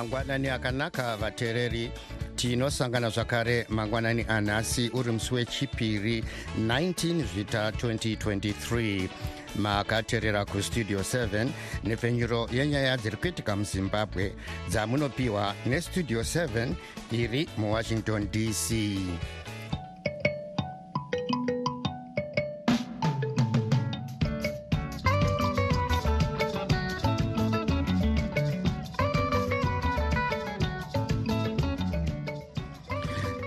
mangwanani akanaka vateereri tinosangana zvakare mangwanani anhasi uri musi wechipiri 19 zvita 2023 makateerera kustudio 7 nepfenyuro yenyaya dziri kuitika muzimbabwe dzamunopiwa nestudio 7 iri muwashington dc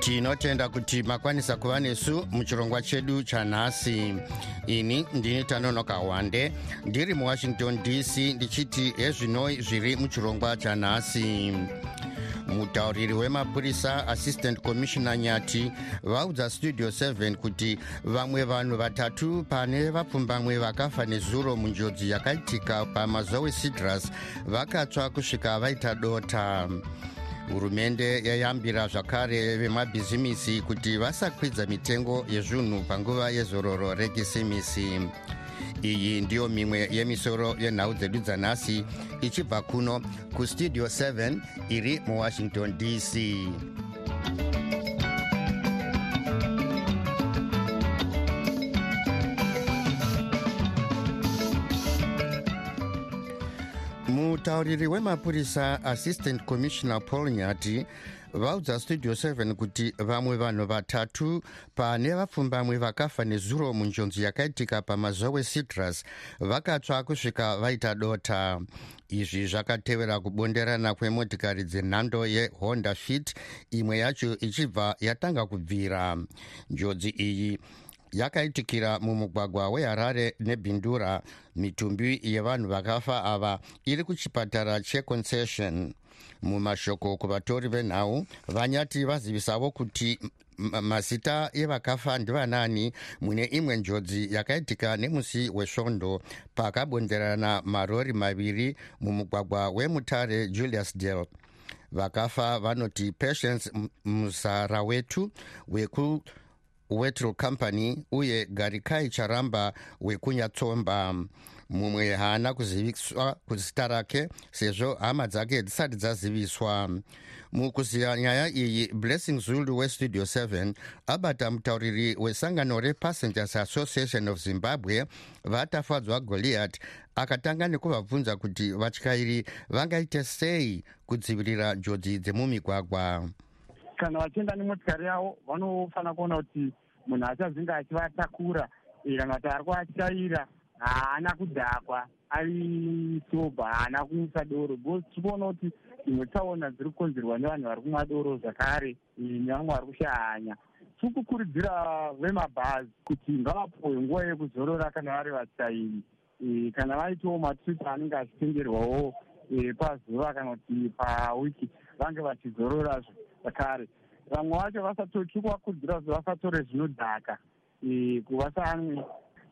tinotenda kuti makwanisa kuva nesu muchirongwa chedu chanhasi. Ini ndini tanonoka wande ndiri muwashington dc ndichiti hezvinoi zviri muchirongwa chanhasi. Mutauriri wemapurisa assistant commissioner nyati vaudza studio 7 kuti vamwe vanhu vatatu pane vapfumbamwe vakafa nezuro munjodzi yakaitika pamazowe citrus vakatsva kusvika vaita dota hurumende yayambira zvakare vemabhizimisi kuti vasakwidza mitengo yezvinhu panguva yezororo rekisimisi iyi ndiyo mimwe yemisoro yenhau dzedu dzanhasi ichibva kuno kustudio 7 iri muwashington dc mutauriri wemapurisa assistant commissioner paul nyati vaudza studio 7 kuti vamwe vanhu vatatu pane vapfumbamwe vakafa nezuro munjonzi yakaitika pamazowe citrus vakatsva kusvika vaita dota. Izvi zvakatevera kubonderana kwemotikari dzenhando yehonda fit imwe yacho ichibva yatanga kubvira. Njodzi iyi yakaitikira mumugwagwa weharare nebhindura mitumbi yevanhu vakafa ava iri kuchipatara checoncession mumashoko kuvatori venhau vanyati vazivisavo kuti mazita evakafa ndivanani. Mune imwe njodzi yakaitika nemusi wesvondo pakabonderana marori maviri mumugwagwa wemutare julius dale vakafa vanoti patience muzara wetu weku wetro company uye garikai charamba wekunyatsomba. Mumwe haana kuziviswa kuzita rake sezvo hama dzake dzisati dzaziviswa. Mukuziva nyaya iyi blessing zulu westudio 7 abata mutauriri wesangano repassengers association of zimbabwe vatafadzwa goliath akatanga nekuvabvunza kuti vatyairi vangaite sei kudzivirira njodzi dzemumigwagwa kana vachienda nemotikari yavo vanofanira kuona kuti munhu achazinge achivatakura. Kana kuti ari kuvatyaira haana kudhakwa ari sobha haana kumwisa doro. Bcause tirikuona kuti dzimwe tsaona dziri kukonzerwa nevanhu vari kumwa doro zvakare nevamwe vari kushahanya. Tiri kukurudzira vemabhazi kuti ngavapiwe nguva yekuzorora kana vari vatyairi kana vaitawo matripi anenge achitengerwawo pazuva kana kuti pawiki vange vachizorora zvakare vamwe vacho vasatotiri kuvakurudzira kuti vasatore zvinodhaka. Kuvasamwe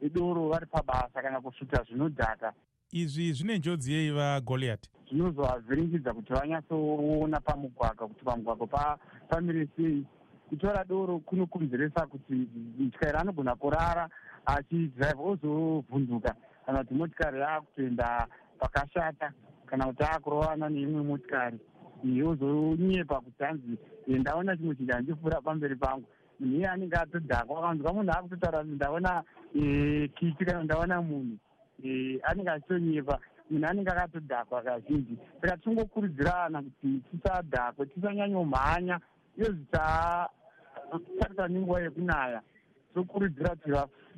idoro vari pabasa kana kusvuta zvinodhaka. Izvi zvine njodzi yei vagoliath zvinozovavhiringidza kuti vanyatsoona pamugwagwa kuti pamugwagwa pamire sei kutora doro kunokonzeresa kuti mutyairi anogona kurara achidhiraivha ozovhunduka. Kana kuti motikari yaakutoenda pakashata kana kuti aakurovana neimwe motikari ozonyepa kuti hanzi ndaona chimwe chinhu handifura pamberi pangu. Munhu iye anenge atodhakwa kanzwa munhu akutotaura ndaona kiti kana ndaona munhu anenge achitonyepa munhu anenge akatodhakwa kazhinji. Saka tingokurudzirana kuti tisadhakwe tisanyanyomhanya. Iyo zvichatarisa nenguva yekunaya. Tokurudzira kuti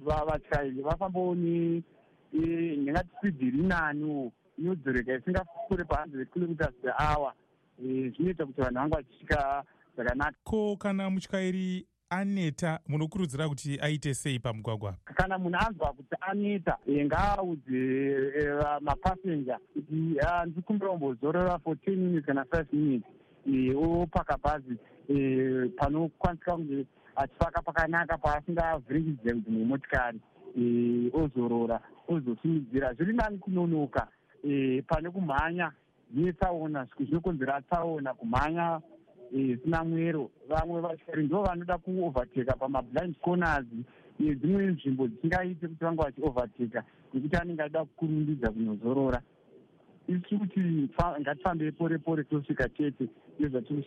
vatyairi vafambawo ndingati spidi iri naniwo inodzoreka isingafure pahanzi vekilomitas pehour zvinoita kuti vanhu vangu vachisvika zvakanaka. Ko kana mutyairi aneta munokurudzira kuti aite sei pamugwagwa? Kana munhu anzwa kuti aneta ngaaudze mapasenja kuti ndikumbira kumbozorora for ten minutes kana five minutes. Eh, opaka bhazi eh, panokwanisika kunge achipaka pakanaka paasingavhiringidze dzimwe motikari eh, ozorora ozosimudzira zviri nani kunonoka pane kumhanya netsaona zvinokonzera tsaona kumhanya zvisina mwero. Vamwe vatyairi ndo vanoda kuoverteka pamablind corners nedzimwe nzvimbo dzisingaiti kuti vange vachioverteka nekuti anenge achida kukurumbidza kunozorora isi kuti ngatifambei pore pore tinosvika chete nezvatiri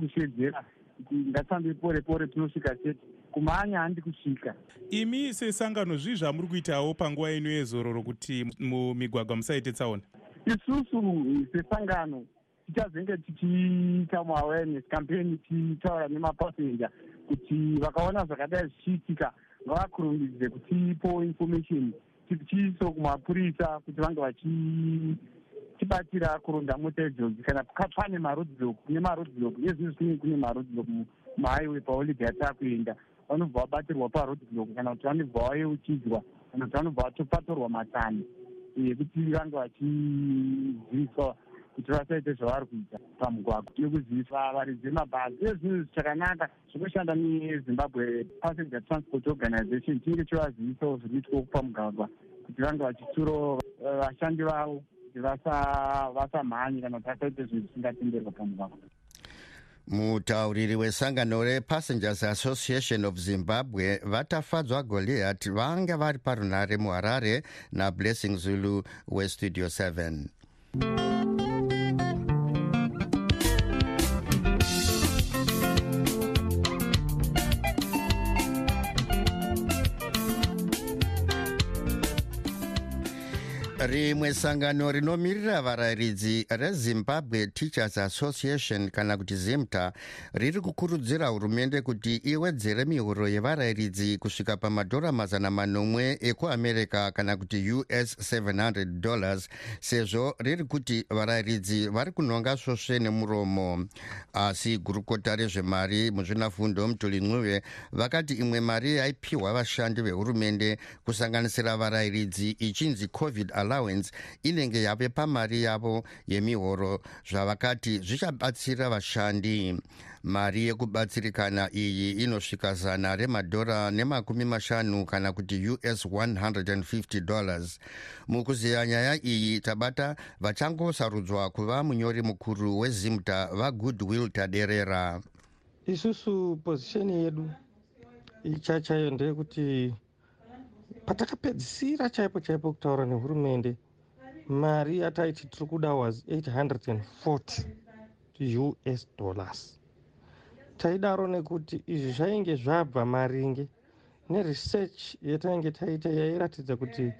kushedzera kuti ngatifambei pore pore tinosvika chete. Kumhanya handi kusvika. Imi sesangano zvii zvamuri kuitawo panguva ino yezororo kuti mumigwagwa musaite tsaona isusu sesangano tichazenge tichiita muawareness campaign tichitaura nemapassenger kuti vakaona zvakadai zvichiitika ngavakurumbidze kutipo information tichiiso kumapurisa kuti vange vachitibatira kuronda mota idzodzo kana pane maroadblock kune maroadblock nezvino zvinenge kune maroadblock muhighway paolibia taakuenda vanobva vabatirwa paroadblock kana kuti vanobva vayeuchidzwa kana kuti vanobva vatopatorwa matsani ekuti vange vachiziviswa kuti vasaite zvavari kuita pamugwagwa. Nekuzivisa varidzi vemabhazi uye zvinhu zvichakanaka zvekushanda nezimbabwe passenger transport organization. Chinenge chivazivisawo zviri kuitwawo pamugwagwa kuti vange vachitsurawo eh, vashandi vavo kuti vasamhanyi kana kuti vasaite zvinhu zvisingatenderwa pamugwagwa mutauriri wesangano repassengers association of zimbabwe vatafadzwa goliat vanga vari parunare muharare nablessing zulu westudio 7 rimwe sangano rinomirira varayiridzi rezimbabwe teachers association kana kuti zimta riri kukurudzira hurumende kuti iwedzere mihuro yevarayiridzi kusvika pamadhora mazana manomwe ekuamerica kana kuti us 700 dollars sezvo riri kuti varayiridzi vari kunhonga svosve nemuromo. Asi gurukota rezvemari muzvinafundo mutoli ncuve vakati imwe mari yaipiwa vashandi vehurumende kusanganisira varayiridzi ichinzi covid allowance inenge yave pamari yavo yemihoro zvavakati zvichabatsira vashandi. Mari yekubatsirikana iyi inosvika zana remadhora nemakumi mashanu kana kuti us 150 dollars. Mukuziya nyaya iyi tabata vachangosarudzwa kuva munyori mukuru wezimta vagoodwill taderera. Isusu pozisheni yedu ichachayo ndeyekuti patakapedzisira chaipo chaipo kutaura nehurumende mari yataiti tiri kuda was 840 us dollars. Taidaro nekuti izvi zvainge zvabva maringe neresearch yatainge taita yairatidza kuti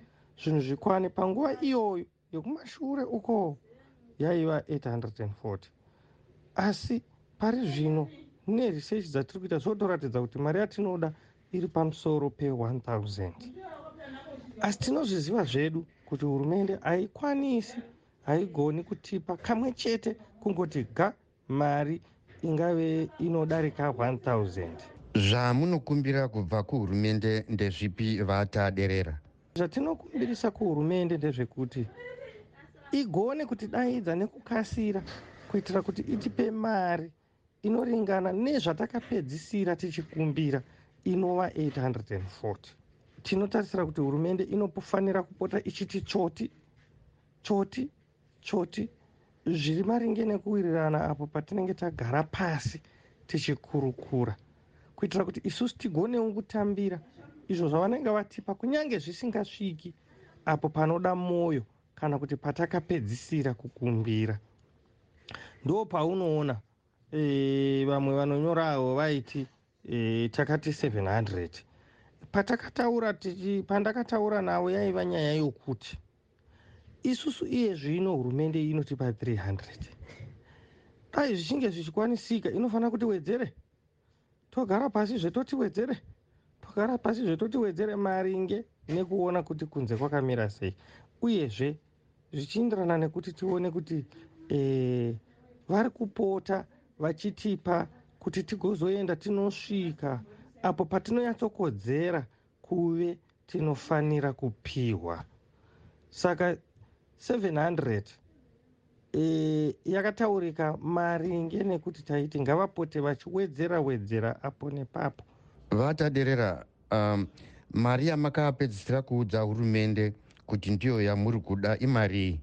zvinhu zvikwane panguva iyoyo yekumashure uko yaiva 840 asi pari zvino neresearch dzatiri kuita zvotoratidza kuti mari yatinoda iri pamusoro pe1000 asi tinozviziva zvedu kuti hurumende haikwanisi haigoni kutipa kamwe chete kungoti ga mari ingave inodarika 1000 zvamunokumbira kubva kuhurumende ndezvipi vataderera? Zvatinokumbirisa kuhurumende ndezvekuti igone kutidaidza nekukasira kuitira kuti itipe mari inoringana nezvatakapedzisira tichikumbira inova 840 tinotarisira kuti hurumende inofanira kupota ichiti choti choti choti zviri maringe nekuwirirana apo patinenge tagara pasi tichikurukura. Kuitira kuti isusu tigonewo kutambira izvo zvavanenge vatipa kunyange zvisingasviki apo panoda mwoyo kana kuti patakapedzisira kukumbira. Ndo paunoona e, vamwe vanonyorawo vaiti e, takati 700 patakataura tichi pandakataura navo yaiva nyaya yokuti isusu iye zvino hurumende inotipa 300 dai zvichinge zvichikwanisika inofanira kuti wedzere. Togara pasi zvetotiwedzere togara pasi zvetotiwedzere maringe nekuona kuti kunze kwakamira sei. Uyezve zvichienderana nekuti tione kuti e, vari kupota vachitipa kuti tigozoenda tinosvika apo patinonyatsokodzera kuve tinofanira kupiwa. Saka 700 e, yakataurika maringe nekuti taiti ngavapote vachiwedzera wedzera apo nepapo. Vataderera um, mari yamakapedzisira kuudza hurumende kuti ndiyo yamuri kuda imari.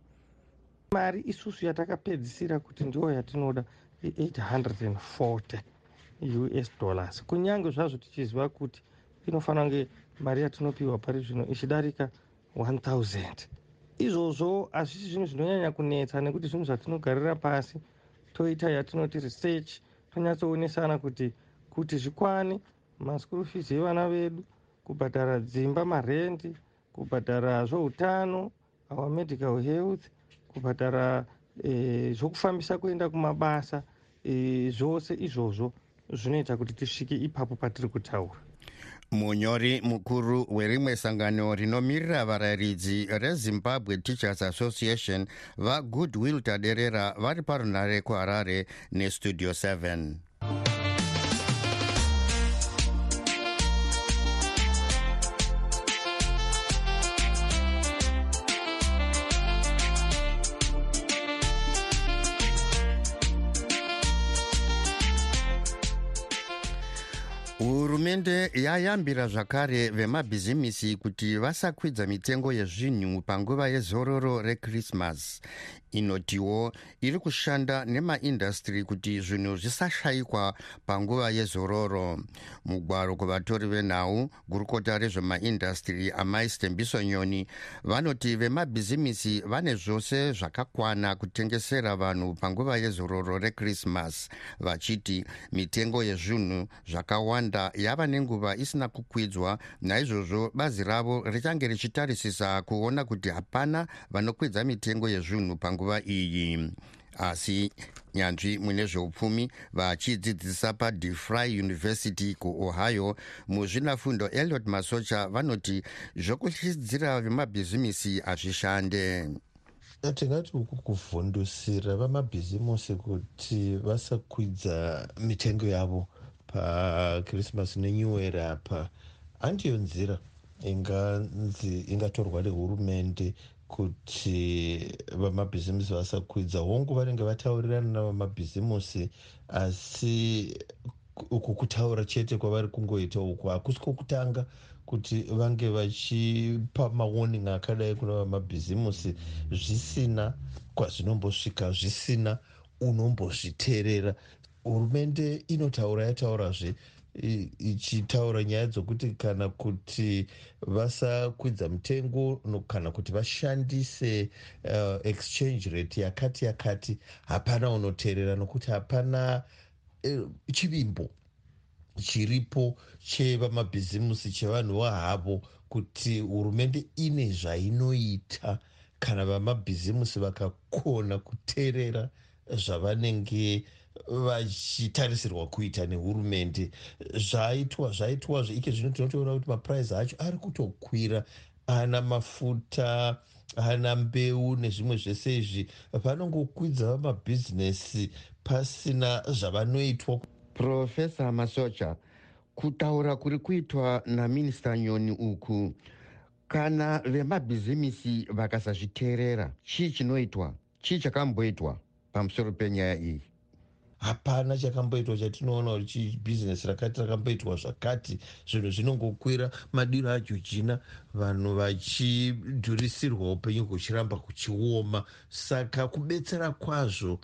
Mari isusu yatakapedzisira kuti ndiyo yatinoda i840 us dollars. Kunyange zvazvo tichiziva kuti inofanira kunge mari yatinopiwa pari zvino ichidarika 1000 izvozvo hazvisi zvinhu zvinonyanya kunetsa nekuti zvinhu zvatinogarira pasi toita yatinoti research tonyatsoonesana kuti kuti zvikwane maschool fees evana vedu kubhadhara dzimba marendi kubhadhara zveutano our medical health kubhadhara e, zvokufambisa kuenda kumabasa e, zvose izvozvo zvinoita kuti tisvike ipapo patiri kutaura. Munyori mukuru werimwe sangano rinomirira varayiridzi rezimbabwe teachers association vagoodwill taderera vari parunare kuharare nestudio 7 hurumende yayambira zvakare vemabhizimisi kuti vasakwidza mitengo yezvinhu panguva yezororo rekrismas inotiwo iri kushanda nemaindastry kuti zvinhu zvisashayikwa panguva yezororo. Mugwaro kuvatori venhau gurukota rezvemaindastry amai stembiso nyoni vanoti vemabhizimisi vane zvose zvakakwana kutengesera vanhu panguva yezororo rekrismas vachiti mitengo yezvinhu zvakawanda yava nenguva isina kukwidzwa naizvozvo bazi ravo richange richitarisisa kuona kuti hapana vanokwidza mitengo yezvinhu panguva panguva iyi. Asi nyanzvi mune zveupfumi vachidzidzisa padefry university kuohio muzvinafundo eliot masocha vanoti zvokushidzira vemabhizimisi hazvishande. Tingati uku kuvhundusira vamabhizimusi kuti vasakwidza mitengo yavo pakrismas nenew era apa handiyo nzira inganzi ingatorwa nehurumende kuti vamabhizimusi vasakwidza. Hongu vanenge vataurirana navamabhizimusi asi uku kutaura chete kwavari kungoita uku hakusi kwokutanga kuti vange vachipa mawarning akadai kuna vamabhizimusi. Zvisina kwazvinombosvika zvisina unombozviteerera. Hurumende inotaura yataurazve ichitaura nyaya dzokuti kana kuti vasakwidza mutengo kana kuti vashandise uh, exchange rate yakati yakati hapana unoteerera nokuti hapana uh, chivimbo chiripo chevamabhizimusi chevanhu vahavo kuti hurumende ine zvainoita kana vamabhizimusi vakakona kuteerera zvavanenge vachitarisirwa kuita nehurumende. Zvaitwa zvaitwazve ike zvino tinotoona kuti mapuraizi acho ari kutokwira. Ana mafuta ana mbeu nezvimwe zvese izvi. Vanongokwidza vamabhizinesi pasina zvavanoitwa. Profesa masocha kutaura kuri kuitwa naminista nyoni uku. Kana vemabhizimisi vakasazviteerera chii chinoitwa? Chii chakamboitwa pamusoro penyaya iyi hapana chakamboitwa chatinoona kuti bhizinesi rakati rakamboitwa zvakati. Zvinhu zvinongokwira madiro ajojina vanhu vachidhurisirwa upenyu kuchiramba kuchioma saka kubetsera kwazvo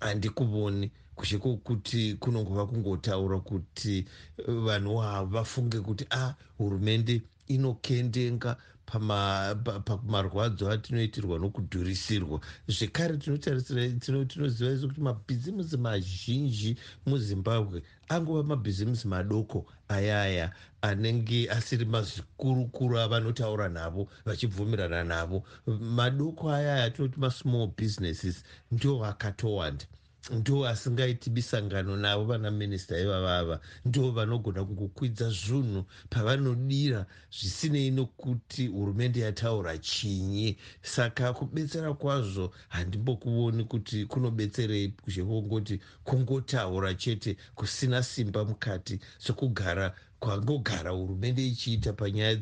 handikuvoni kushe kwokuti kunongova kungotaura kuti vanhu ava vafunge kuti a ah, hurumende inokendenga pamarwadzo atinoitirwa nokudhurisirwa. Zvekare tinoziva iso kuti mabhizimusi mazhinji muzimbabwe angova mabhizimusi madoko ayaya anenge asiri mazikurukuru avanotaura navo vachibvumirana navo. Madoko ayaya atinoti masmall businesses ndo akatowanda ndo asingaiti bisangano navo vana minista ivavava. Ndo vanogona kungokwidza zvunhu pavanodira zvisinei nokuti hurumende yataura chinyi. Saka kubetsera kwazvo handimbokuoni kuti kunobetserei kushe kwongoti kungotaura chete kusina simba mukati sokugara kwangogara hurumende ichiita panyaya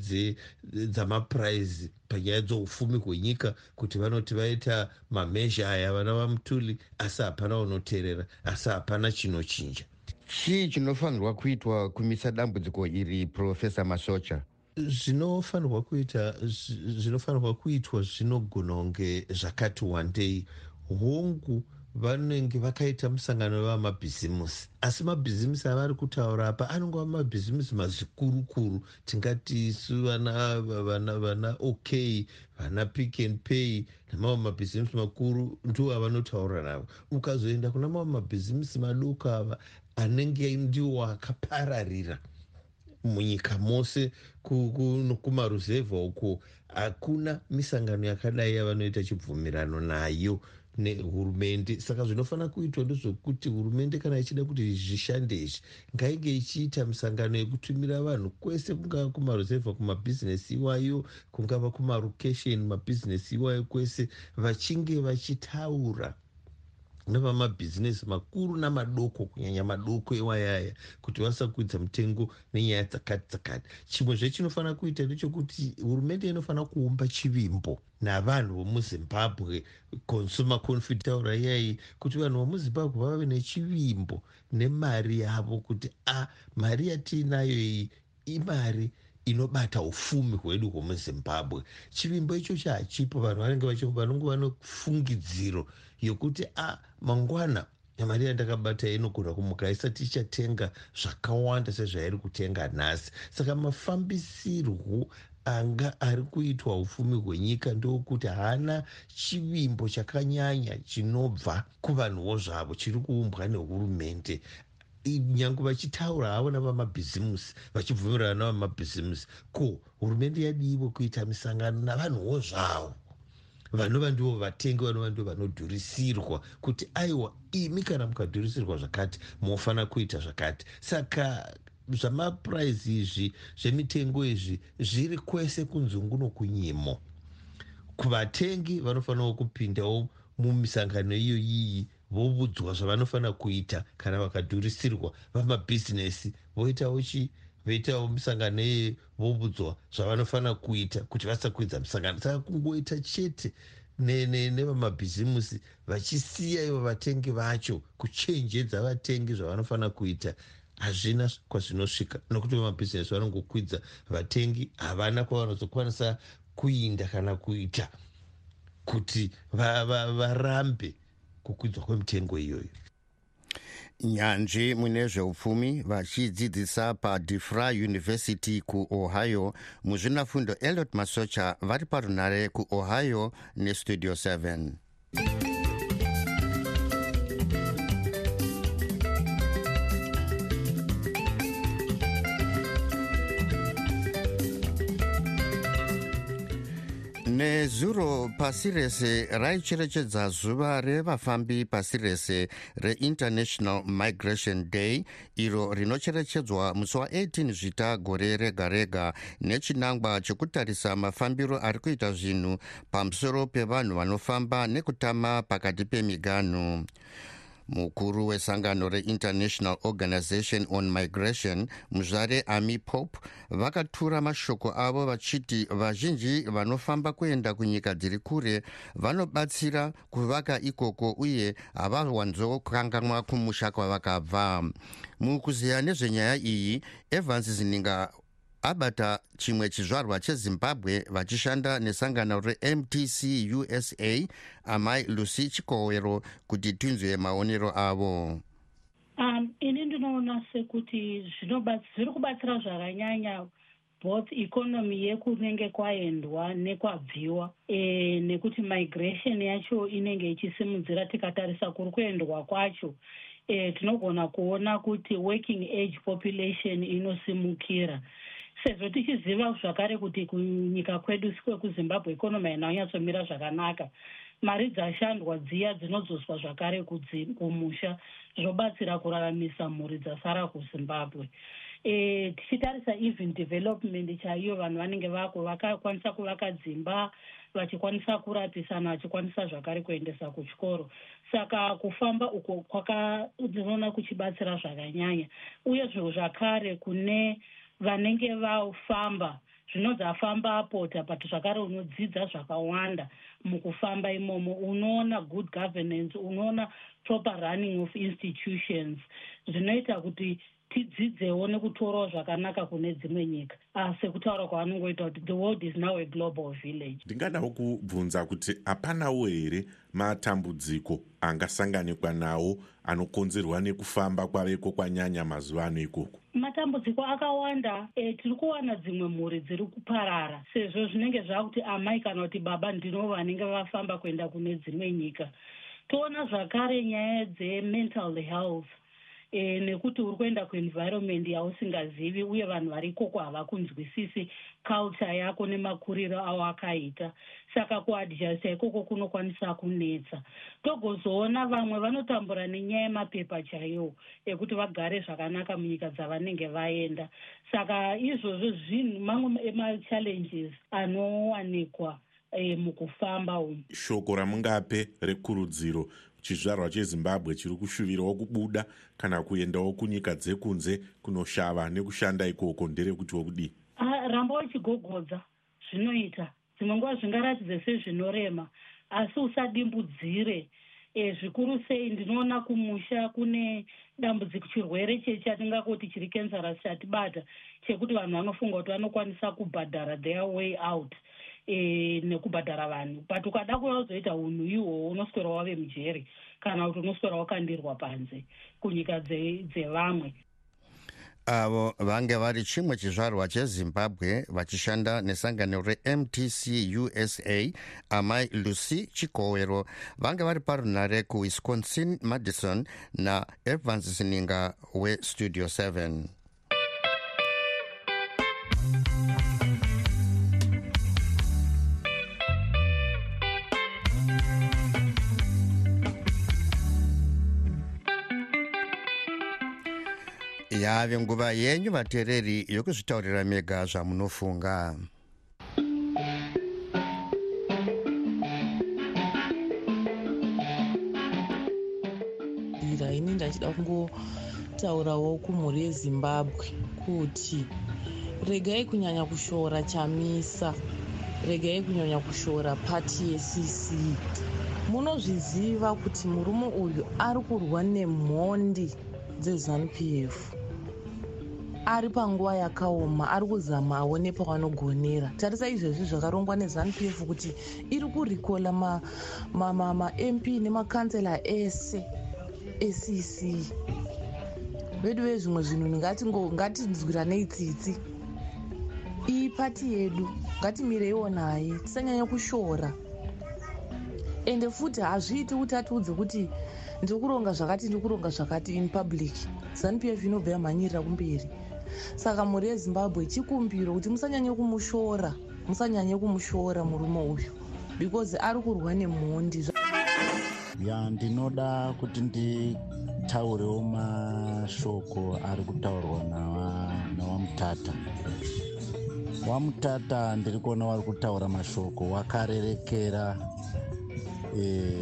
dzamapuraizi panyaya dzoufumi hwenyika kuti vanoti vaita mamezha aya vana vamutuli asi hapana unoteerera asi hapana chinochinja. Chii chinofanirwa kuitwa kumisa dambudziko iri profesa masocha? Zvinofanirwa kuita zvinofanirwa kuitwa zvinogona kunge zvakati wandei. Hongu vanenge vakaita musangano wevamabhizimusi asi mabhizimusi avari kutaura apa anongova mabhizimusi mazvikurukuru. Tingati isu vana vana vana ok vana pick and pay namamwe mabhizimusi makuru ndo avanotaura navo. Ukazoenda kuna mamwe mabhizimusi madoko ava anenge ndiwo akapararira munyika mose kumaruzevha uko hakuna misangano yakadai yavanoita chibvumirano nayo nehurumende. Saka zvinofanira kuitwa ndezvekuti hurumende kana ichida kuti zvishande izvi ngainge ichiita misangano yekutumira vanhu kwese kungava kumaruzevha kumabhizinesi iwayo kungava kumarokesheni mabhizinesi iwayo kwese vachinge vachitaura nevamabhizinesi makuru namadoko kunyanya madoko iwayaya kuti vasakwidza mutengo nenyaya dzakati dzakati. Chimwe zvechinofanira kuita ndechekuti hurumende inofanira kuumba chivimbo navanhu vomuzimbabwe consumer confid taura iyai kuti vanhu vomuzimbabwe vave nechivimbo nemari yavo kuti a mari yatiinayo iyi imari inobata ufumi hwedu hwemuzimbabwe. Chivimbo ichocho hachipo vanhu vanenge vanonge vane fungidziro yokuti a mangwana mari yandakabata inogona kumuka isati ichatenga zvakawanda sezvairi kutenga nhasi. Saka mafambisirwo anga ari kuitwa ufumi hwenyika ndokuti haana chivimbo chakanyanya chinobva kuvanhuwo zvavo chiri kuumbwa nehurumende. Nyange vachitaura havo navamabhizimusi vachibvumirana navamabhizimusi ko hurumende yadiiwo kuita misangano navanhuwo zvavo vanova ndivo vatengi vanova ndivo vanodhurisirwa kuti aiwa imi kana mukadhurisirwa zvakati mofanira kuita zvakati. Saka zvamapuraizi izvi zvemitengo izvi zviri kwese kunzungu nokunyimo. Kuvatengi vanofanirawo kupindawo mumisangano iyo iyi vobudzwa zvavanofanira kuita kana vakadhurisirwa vamabhizinesi voitawo chi voitawo misangano iyi vobudzwa zvavanofanira kuita kuti vasakwidza misangano saka kungoita chete nevamabhizimusi vachisiya ivo vatengi vacho kuchenjedza vatengi zvavanofanira kuita. Hazvina kwazvinosvika nokuti vamabhizinesi vanongokwidza vatengi havana kwavanozokwanisa kuinda kana kuita kuti varambe va, va kukwidzwa kwemitengo iyoyo nyanzvi mune zveupfumi vachidzidzisa padefry university kuohio. Muzvinafundo eliot masocha vari parunare kuohio nestudio 7 nezuro pasi rese raicherechedza zuva revafambi pasi rese reinternational migration day iro rinocherechedzwa musi wa18 zvita gore rega rega. Nechinangwa chekutarisa mafambiro ari kuita zvinhu pamusoro pevanhu vanofamba nekutama pakati pemiganhu mukuru wesangano reinternational organization on migration muzvare ami pope vakatura mashoko avo vachiti vazhinji vanofamba kuenda kunyika dziri kure vanobatsira kuvaka ikoko uye havawanzokanganwa kumusha kwavakabva. Mukuziya nezvenyaya iyi evans zininga abata chimwe chizvarwa chezimbabwe vachishanda nesangano remtc usa amai lucy chikowero kuti tinzwe maonero avo. Um ini ndinoona sekuti zviri kubatsira zvakanyanya both ikonomi yekunenge kwaendwa nekwabviwa. E, nekuti migration yacho inenge ichisimudzira tikatarisa kuri kuendwa kwacho. E, tinogona kuona kuti working age population inosimukira sezvo tichiziva zvakare kuti kunyika kwedu kwekuzimbabwe ikonomi hainanyatsomira zvakanaka. Mari dzashandwa dziya dzinozoswa zvakare kumusha zvobatsira kuraramisa mhuri dzasara kuzimbabwe. E, tichitarisa even development chaiyo vanhu vanenge vako vakakwanisa kuvaka dzimba vachikwanisa kurapisana vachikwanisa zvakare kuendesa kuchikoro. Saka kufamba uko kwakadinoona kuchibatsira zvakanyanya. Uye zvo zvakare kune vanenge vafamba. Zvinonzi afamba apota but zvakare unodzidza zvakawanda mukufamba imomo. Unoona good governance unoona proper running of institutions. Zvinoita kuti tidzidzewo nekutorawo zvakanaka kune dzimwe nyika. Ah, sekutaura kwavanongoita kuti the world is now a global village. Ndingadawo kubvunza kuti hapanawo here matambudziko angasanganikwa nawo anokonzerwa nekufamba kwaveko kwanyanya mazuva ano ikoko? Matambudziko akawanda e, tiri kuwana dzimwe mhuri dziri kuparara sezvo zvinenge zvakuti amai kana kuti baba ndino vanenge vafamba kuenda kune dzimwe nyika. Toona zvakare nyaya dzemental health e, nekuti uri kuenda kuenvironment yausingazivi uye vanhu vari ikoko havakunzwisisi culture yako nemakuriro avo akaita. Saka kuadjusta ikoko kunokwanisa kunetsa. Togozoona vamwe vanotambura nenyaya yemapepa chaiwo ekuti vagare zvakanaka munyika dzavanenge vaenda. Saka izvozvo zvinhu mamwe emachallenges anowanikwa e, mukufamba umu. Shoko ramungape rekurudziro chizvarwa chezimbabwe chiri kushuvirawo kubuda kana kuendawo kunyika dzekunze kunoshava nekushanda ikoko nderekutiwo kudii ramba uchigogodza zvinoita. Dzimwe nguva zvingaratidze sezvinorema asi usadimbudzire. E, zvikuru sei ndinoona kumusha kune dambudziko chirwere chechatingakoti chiri kensaras chatibata chekuti vanhu vanofunga kuti vanokwanisa kubhadhara their way out e, nekubhadhara vanhu. But ukada kuvazoita unhu ihwohwo unoswera wave mujeri kana kuti unoswera wakandirwa panze kunyika dzevamwe. Avo vange vari chimwe chizvarwa chezimbabwe vachishanda nesangano remtc usa amai lucy chikowero. Vange vari parunare kuwisconsin madison naevans sininga westudio 7 yave nguva yenyu vateereri yokuzvitaurira mega zvamunofunga. Ini ndachida kungotaurawo kumhuri yezimbabwe kuti regai kunyanya kushora chamisa regai kunyanya kushora pati yecc munozviziva kuti murume uyu ari kurwa nemhondi dzezanup f ari panguva yakaoma ari kuzama aone pavanogonera. Tarisa izvezvi zvakarongwa nezanup f kuti iri kurikola mamp nemakansela ese ecc vedu vezvimwe zvinhu ngatinzwiranei tsitsi. Iyi pati yedu ngatimireiwo naye tisanyanya kushora. Ende futi hazviiti kuti atiudze kuti ndiri kuronga zvakati ndiri kuronga zvakati in public. Zanup f inobva yamhanyirira kumberi saka mhuri yezimbabwe chikumbiro kuti musanyanye kumushora musanyanye kumushora murume uyu because ari kurwa nemhondi ya ndinoda kuti nditaurewo mashoko ari kutaurwa nawamutata wamutata ndiri kuona wari kutaura mashoko wakarerekera e,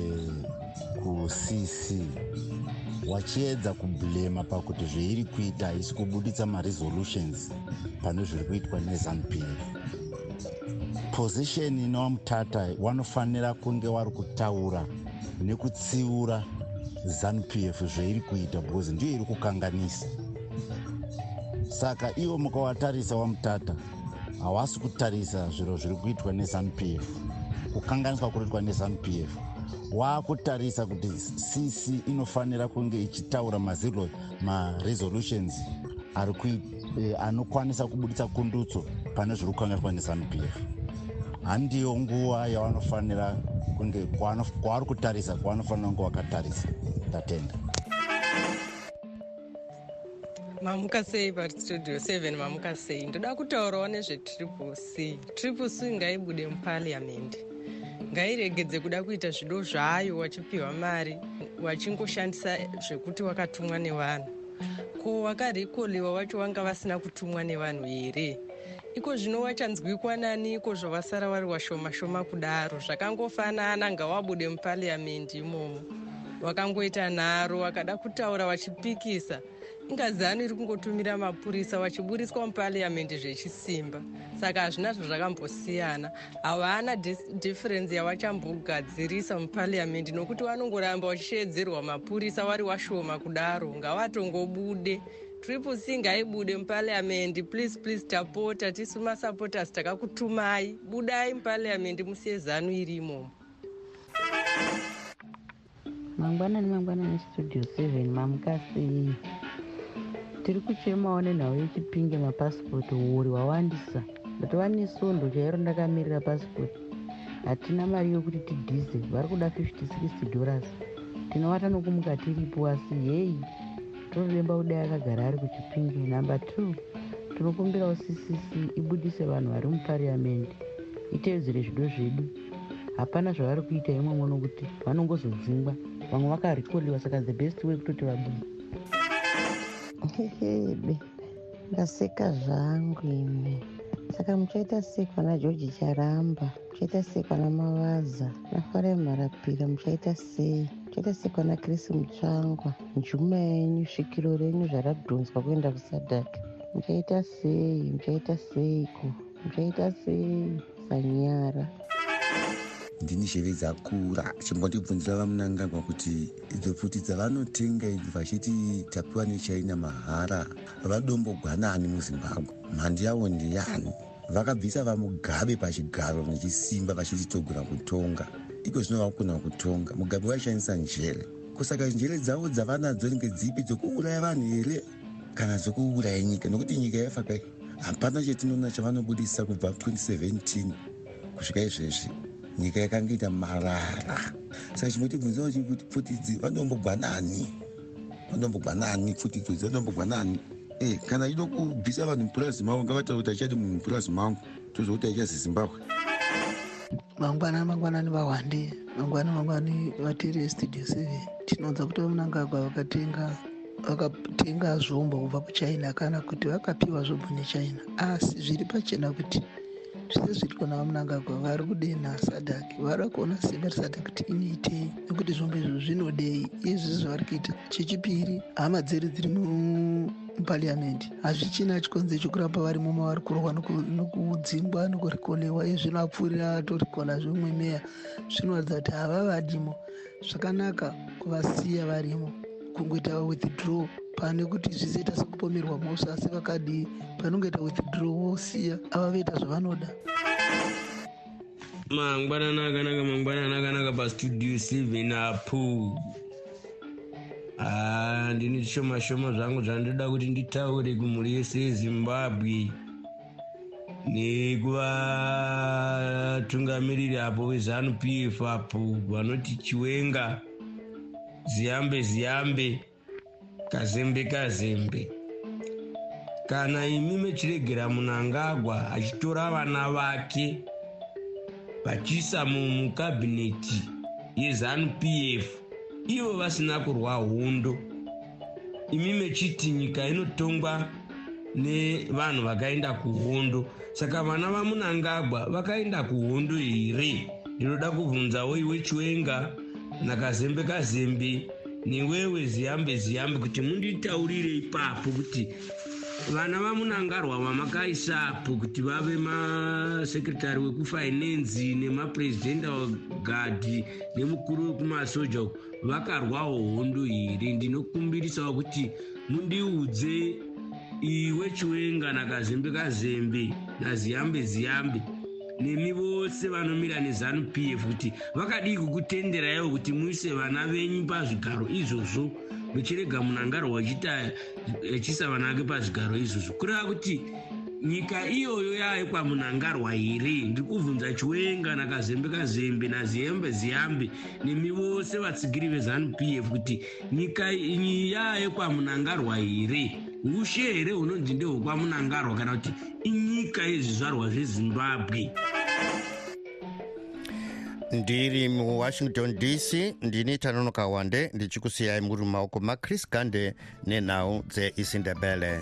kucc wachiedza kublema pakuti zveiri kuita haisi kubuditsa maresolutions pane zviri kuitwa nezanup position inowamutata wanofanira kunge wari kutaura nekutsiura zanup f zveiri kuita because ndiyo iri kukanganisa. Saka ivo mukawatarisa wamutata hawasi kutarisa zviro zviri kuitwa nezanup f kukanganiswa kuriitwa nezanup f waakutarisa kuti cc inofanira kunge ichitaura maziro maresolutions eh, anokwanisa kubudisa kundutso pane zviri kukanganiswa nezanup f handiyo nguva yavanofanira kunge kwavari kutarisa kwavanofanira kunge vakatarisa ndatenda. Mamuka sei pastudio 7 mamuka sei. Ndoda kutaurawo nezvetriple c. Triple c ngaibude mupariamendi ngairegedze kuda kuita zvido zvayo wachipiwa mari wachingoshandisa zvekuti wakatumwa nevanhu. Ko wakarikoliwa wacho wanga vasina kutumwa nevanhu here? Iko zvino wachanzwikwa nani iko zvavasara vari washoma shoma kudaro. Zvakangofanana ngawabude mupariamendi imomo. Wakangoita nharo wakada kutaura wachipikisa ingazano iri kungotumira mapurisa vachiburiswa mupariamendi zvechisimba. Saka hazvina zvazvakambosiyana havana dhiferensi yavachambogadzirisa mupariamendi nokuti vanongoramba vachishedzerwa mapurisa vari washoma kudaro. Ngavatongobude. Triple c ngaibude mupariamendi please please tapota. Tisu masupporters takakutumai. Budai mupariamendi musiye zanu iri imomo mangwanani mangwanani studio seven. Mamuka sei tiri kuchemawo nenhau yechipinge mapasipoti uri wawandisa ndatova nesondo chairo ndakamirira pasipoti. Hatina mari yokuti tidhize vari kuda 56 dollars. Tinovata nokumuka tiripo asi hei tonoremba kudai akagara ari kuchipinge. Number two tinokumbirawo ccc ibudise vanhu vari mupariamendi itevedzere zvido zvedu. Hapana zvavari kuita imomo nokuti vanongozodzingwa. Vamwe vakarekodiwa saka the best way kutoti vabude hehebe ngaseka zvangu ime saka muchaita sei kwana georgi charamba muchaita sei kwana mavaza nafare mharapira muchaita sei? Muchaita sei kwana krisi mutsvangwa njuma yenyu svikiro renyu zvaradhonzwa kuenda kusadhaki muchaita sei? Muchaita seiko? Muchaita sei? Sanyara ndini zheve dzakura chimbondibvunzira vamunangagwa kuti idzo pfuti dzavanotenga idzi vachiti tapiwa nechina mahara vadombogwanani muzimbabwe. Mhandi yavo ndiyani vakabvisa vamugabe pachigaro nechisimba vachititogona kutonga. Iko zvino vakugona kutonga. Mugabe vaishandisa njere. Kusaka njere dzavo dzavanadzo nge dzipi dzokuuraya vanhu here? Kana dzokuuraya nyika? Nokuti nyika yafa kai. Hapana chetinoona chavanobudisa kubva 2017 kusvika izvezvi nyika yakanga ita marara. Saka chimotibvunzawo chikuti pfuti idzi vanombogwanani. Vanombogwanani pfuti idzi vanombogwanani. E kana ido kubvisa vanhu mupurazi mavo ngavataura kuti achati munhu mupurazi mangu. Tozokuti aichazi zimbabwe mangwana mangwanani vahwande. Mangwana mangwani vatiri estudio seven. Tinoudza kuti vamunangagwa vakatenga vakatenga zvombo kubva kuchina kana kuti vakapiwa zvombo nechina. Asi zviri pachena kuti zvese zviri kuona vamunangagwa vari kudenha sadhaki vari kuona simba resadhaki kuti inoitei nekuti zvombo izvo zvinodei. Izvi zvavari kuita chechipiri hama dzedu dziri mupariamendi hazvichina chikonze chokuramba vari muma vari kurwa nokudzingwa nokurikolewa izvino apfuurira atorikona zvimwe meya. Zvinoratidza kuti hava vadimo. Zvakanaka kuvasiya varimo kungoita withdraw pane kuti zvizoita sekupomerwa mhosva asi vakadii panongoita withdraw wosiya ava voita zvavanoda. Mangwanani akanaka mangwanani akanaka pastudio seven apo. Ndini zvishoma shoma zvangu zvandoda kuti nditaure kumhuri yese yezimbabwe nekuvatungamiriri apo vezanup f apo vanoti chiwenga ziyambe ziyambe kazembe kazembe. Kana imi mechiregera munangagwa achitora vana vake vachiisa mukabhineti yezanup f ivo vasina kurwa hondo imi mechiti nyika inotongwa nevanhu vakaenda kuhondo saka vana vamunangagwa vakaenda kuhondo here? Ndinoda kubvunzawo iwe chiwenga nakazembe kazembe newewe ziyambe ziyambe kuti munditaurire ipapo kuti vana vamunangarwa vamakaisapo kuti vave masekretary wekufinansi nemapurezidendi wagadhi nemukuru wekumasoja vakarwawo hondo here? Ndinokumbirisawo kuti mundiudze iwe chiwenga nakazembe kazembe naziyambe ziyambe nemi vose vanomira nezanup f kuti vakadii kukutenderaiwo kuti muise vana venyu pazvigaro izvozvo. Muchirega munangaro wachiisa vana vake pazvigaro izvozvo. Kureva kuti nyika iyoyo yaekwa munangarwa here? Ndiri kubvunza chiwenga nakazembe kazembe naziyambe ziyambe. Nemi vose vatsigiri vezanup f kuti nyika yaekwa munangarwa here ushe here hunonzi ndehwekwamunangarwa kana kuti inyika yezvizvarwa zvezimbabwe? Ndiri muwashington dc ndini tanonoka wande ndichikusiyai muri mumaoko machris gande nenhau dzeisindebele